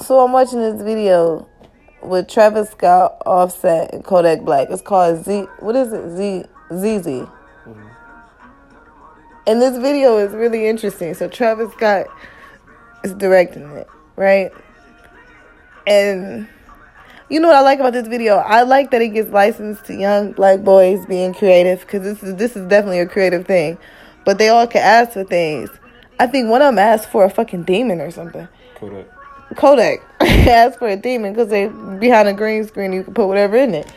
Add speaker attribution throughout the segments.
Speaker 1: So I'm watching this video with Travis Scott, Offset, and Kodak Black. It's called Z. What is it? Z ZeZe. Mm-hmm. And this video is really interesting. So Travis Scott is directing it, right? And you know what I like about this video? I like that it gets licensed to young black boys being creative because this is this is definitely a creative thing. But they all can ask for things. I think one of them asked for a fucking demon or something.
Speaker 2: Kodak.
Speaker 1: Kodak asked for a demon because they behind a green screen you can put whatever in it.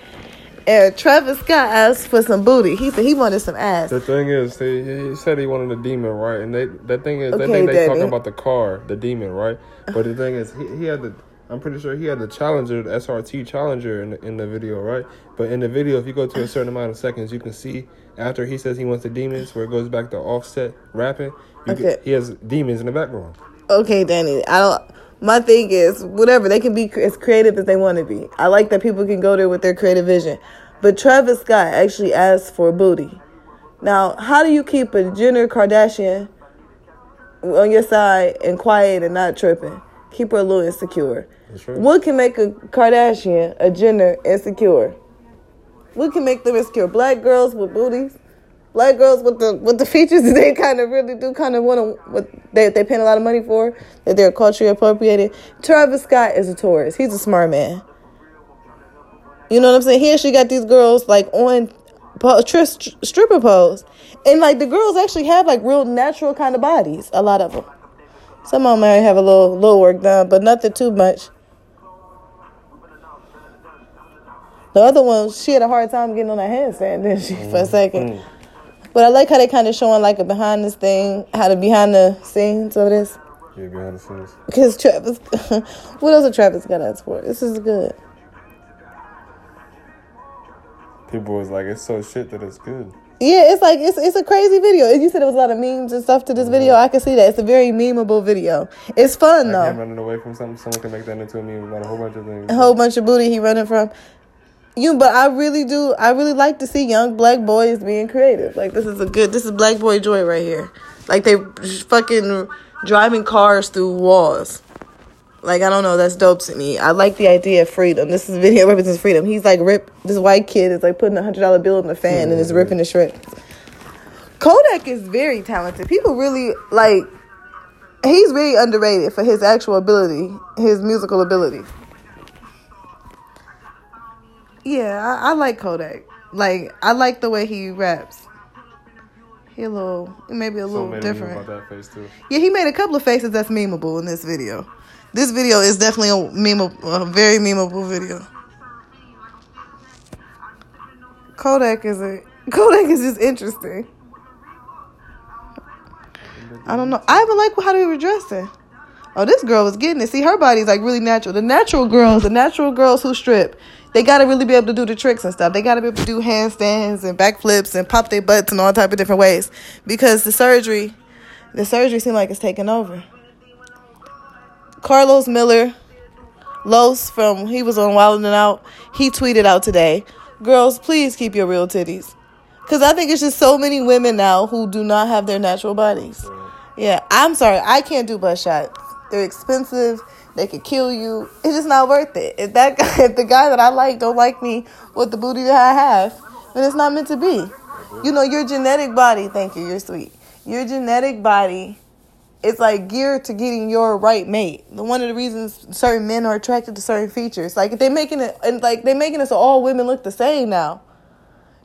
Speaker 1: And Travis Scott asked for some booty. He said he wanted some ass.
Speaker 2: The thing is, he, he said he wanted a demon, right? And they that thing is,
Speaker 1: Okay,
Speaker 2: they think they talking about the car, the demon, right? But the thing is, he, he had the. I'm pretty sure he had the Challenger, the SRT Challenger in the, in the video, right? But in the video, if you go to a certain amount of seconds, you can see after he says he wants the demons, where it goes back to Offset rapping. You
Speaker 1: Okay.
Speaker 2: can, he has demons in the background.
Speaker 1: okay, Danny. I don't. My thing is whatever they can be as creative as they want to be. I like that people can go there with their creative vision. But Travis Scott actually asked for booty. Now, how do you keep a Jenner Kardashian on your side and quiet and not tripping? Keep her a little insecure. What can make a Kardashian, a Jenner, insecure? What can make them insecure? Black girls with booties, black girls with the with the features that they kind of really do kind of want to what they they paying a lot of money for that they're culturally appropriated. Travis Scott is a tourist. He's a smart man. You know what I'm saying? He actually got these girls like on po- tri- stripper pose, and like the girls actually have like real natural kind of bodies. A lot of them. Some of them might have a little little work done, but nothing too much. The other one, she had a hard time getting on that handstand, didn't she, for a mm, second? Mm. But I like how they kind of showing like a behind this thing, how the behind the scenes of this.
Speaker 2: Yeah, behind the scenes.
Speaker 1: Because Travis, what else did Travis got us for? This is good.
Speaker 2: People was like, it's so shit that it's good.
Speaker 1: Yeah, it's like it's it's a crazy video. You said there was a lot of memes and stuff to this mm-hmm. video. I can see that. It's a very memeable video. It's fun
Speaker 2: Like him
Speaker 1: though.
Speaker 2: running away from something, someone can make that into a meme about a whole bunch of things.
Speaker 1: A whole bunch of booty he running from. You, but I really do. I really like to see young black boys being creative. Like this is a good. This is black boy joy right here. Like they fucking driving cars through walls. Like I don't know, that's dope to me. I like the idea of freedom. This is video represents freedom. He's like rip. This white kid is like putting a hundred dollar bill in the fan and is mm-hmm. ripping the shreds. Kodak is very talented. People really like. He's really underrated for his actual ability, his musical ability. Yeah, I, I like Kodak. Like I like the way he raps. He a little, maybe a
Speaker 2: So
Speaker 1: little
Speaker 2: a
Speaker 1: different.
Speaker 2: about that face too.
Speaker 1: Yeah, he made a couple of faces that's memeable in this video. This video is definitely a memeable, a very memeable video. Kodak is a Kodak is just interesting. I don't know. I even like how they were dressing. Oh, this girl was getting it. See, her body's like really natural. The natural girls, the natural girls who strip, they gotta really be able to do the tricks and stuff. They gotta be able to do handstands and backflips and pop their butts in all type of different ways because the surgery, the surgery seemed like it's taking over. Carlos Miller, Los from he was on Wild 'N Out. He tweeted out today, "Girls, please keep your real titties." Cause I think it's just so many women now who do not have their natural bodies. Yeah, I'm sorry, I can't do butt shots. They're expensive. They could kill you. It's just not worth it. If that guy, if the guy that I like don't like me with the booty that I have, then it's not meant to be. You know, your genetic body. Thank you. You're sweet. Your genetic body it's like geared to getting your right mate. The one of the reasons certain men are attracted to certain features. Like they making it and like they making it so all women look the same now.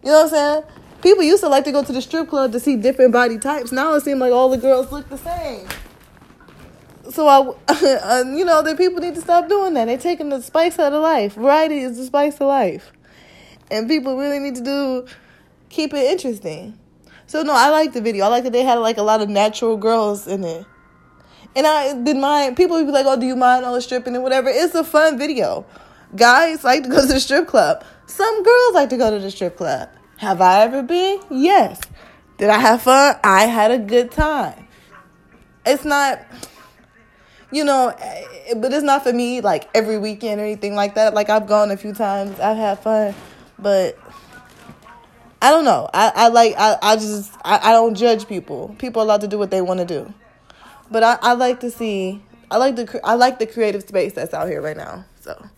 Speaker 1: You know what I'm saying? People used to like to go to the strip club to see different body types. Now it seems like all the girls look the same. So I, uh, you know, that people need to stop doing that. They're taking the spice out of life. Variety is the spice of life, and people really need to do keep it interesting. So no, I like the video. I like that they had like a lot of natural girls in it. And I didn't mind. People would be like, "Oh, do you mind all the stripping and whatever?" It's a fun video. Guys like to go to the strip club. Some girls like to go to the strip club. Have I ever been? Yes. Did I have fun? I had a good time. It's not, you know, eh, but it's not for me like every weekend or anything like that. Like I've gone a few times. I've had fun, but I don't know. I, I like I, I just I, I don't judge people. People are allowed to do what they want to do. But I, I like to see I like the I like the creative space that's out here right now. So